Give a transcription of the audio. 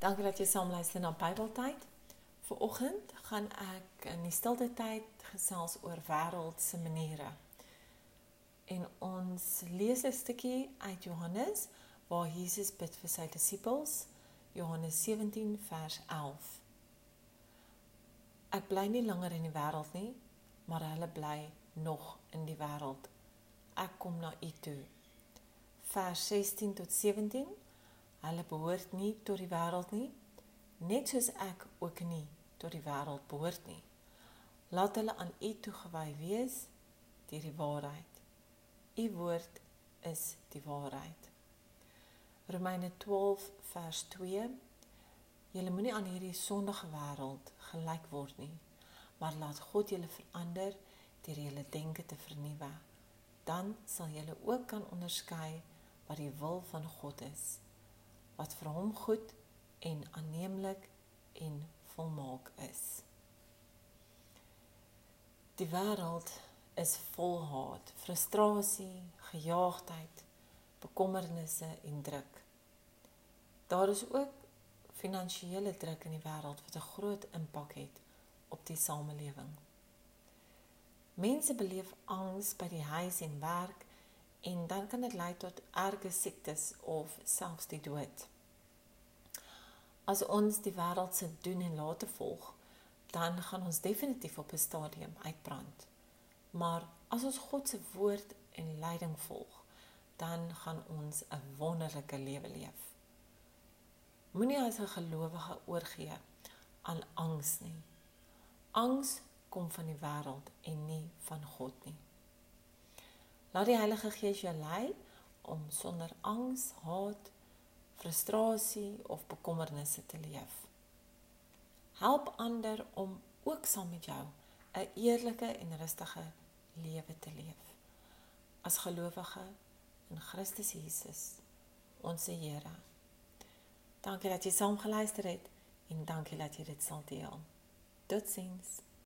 Dankie dat jy saam luister na Bybeltyd. Viroggend gaan ek in die stilte tyd gesels oor wêreldse maniere. En ons lees 'n stukkie uit Johannes waar Jesus bid vir sy disippels, Johannes 17 vers 11. Ek bly nie langer in die wêreld nie, maar hulle bly nog in die wêreld. Ek kom na u toe. Vers 16 tot 17 Hulle behoort nie tot die wêreld nie, net soos ek ook nie tot die wêreld behoort nie. Laat hulle aan U toegewy wees deur die waarheid. U woord is die waarheid. Romeine 12 vers 2 Julle moenie aan hierdie sondige wêreld gelyk word nie, maar laat God julle verander deur julle denke te vernuwe. Dan sal julle ook kan onderskei wat die wil van God is wat vir hom goed en aanneemlik en volmaak is. Die wêreld is vol haat, frustrasie, gejaagdheid, bekommernisse en druk. Daar is ook finansiële druk in die wêreld wat 'n groot impak het op die samelewing. Mense beleef angs by die huis en werk en dan kan dit lei tot erge siektes of selfs die dood. As ons die wêreld se doen en late volg, dan gaan ons definitief op 'n stadium uitbrand. Maar as ons God se woord en leiding volg, dan gaan ons 'n wonderlike lewe leef. Moenie as 'n gelowige oorgee aan angs nie. Angs kom van die wêreld en nie van God nie. Laat die Heilige Gees jou lei om sonder angs, haat, frustrasie of bekommernisse te leef. Help ander om ook saam met jou 'n eerlike en rustige lewe te leef. As gelowige in Christus Jesus, ons Here. Dankie dat jy saam geluister het en dankie dat jy dit sal deel. Totsiens.